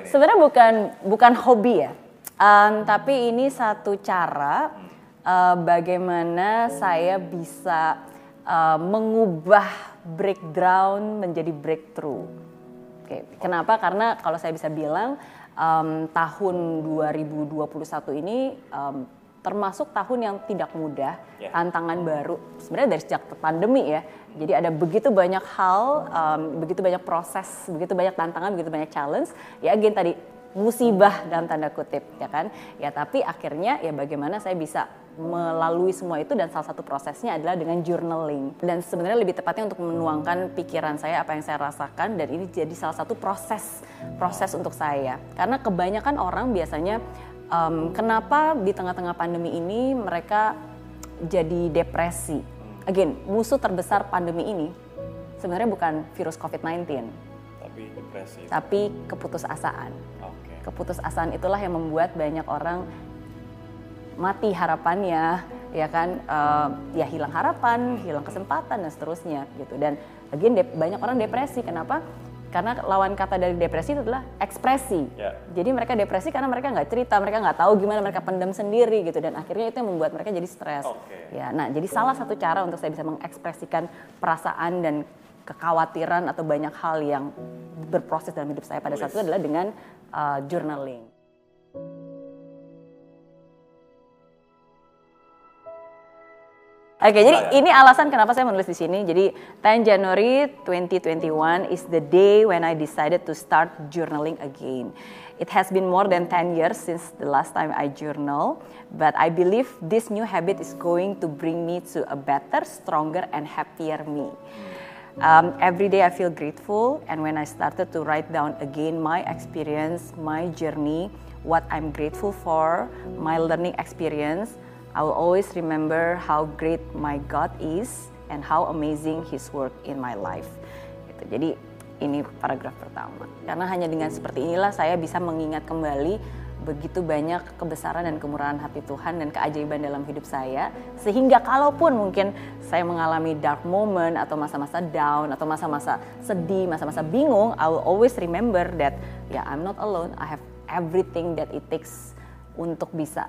ini? Sebenarnya bukan bukan hobi ya, um, tapi ini satu cara uh, bagaimana saya bisa uh, mengubah breakdown menjadi breakthrough. Oke, kenapa? Karena kalau saya bisa bilang um, tahun 2021 ini um, termasuk tahun yang tidak mudah, Ya. tantangan baru. Sebenarnya dari sejak pandemi ya. Jadi ada begitu banyak hal, um, begitu banyak proses, begitu banyak tantangan, begitu banyak challenge. Ya again tadi musibah dalam tanda kutip ya kan. Ya tapi akhirnya ya bagaimana saya bisa melalui semua itu dan salah satu prosesnya adalah dengan journaling. Dan sebenarnya lebih tepatnya untuk menuangkan pikiran saya apa yang saya rasakan dan ini jadi salah satu proses proses untuk saya. Karena kebanyakan orang biasanya um, kenapa di tengah-tengah pandemi ini mereka jadi depresi. Again, musuh terbesar pandemi ini sebenarnya bukan virus COVID-19, Tapi depresi. tapi keputusasaan. Oke. Keputusasaan itulah yang membuat banyak orang mati harapannya, ya kan, eh, ya hilang harapan, hilang kesempatan dan seterusnya gitu. Dan again, banyak orang depresi. Kenapa? Karena lawan kata dari depresi itu adalah ekspresi. Ya. Jadi mereka depresi karena mereka nggak cerita, mereka nggak tahu gimana mereka pendam sendiri gitu. Dan akhirnya itu yang membuat mereka jadi stres. Oke. Ya, nah jadi salah satu cara untuk saya bisa mengekspresikan perasaan dan kekhawatiran atau banyak hal yang berproses dalam hidup saya pada saat itu adalah dengan uh, journaling. Oke, jadi ini alasan kenapa saya menulis di sini. Jadi 10 January 2021 is the day when I decided to start journaling again. It has been more than 10 years since the last time I journal, but I believe this new habit is going to bring me to a better, stronger, and happier me. Um, every day I feel grateful, and when I started to write down again my experience, my journey, what I'm grateful for, my learning experience, I will always remember how great my God is and how amazing His work in my life. Gitu. Jadi ini paragraf pertama. Karena hanya dengan seperti inilah saya bisa mengingat kembali begitu banyak kebesaran dan kemurahan hati Tuhan dan keajaiban dalam hidup saya sehingga kalaupun mungkin saya mengalami dark moment atau masa-masa down atau masa-masa sedih, masa-masa bingung, I will always remember that ya I'm not alone, I have everything that it takes untuk bisa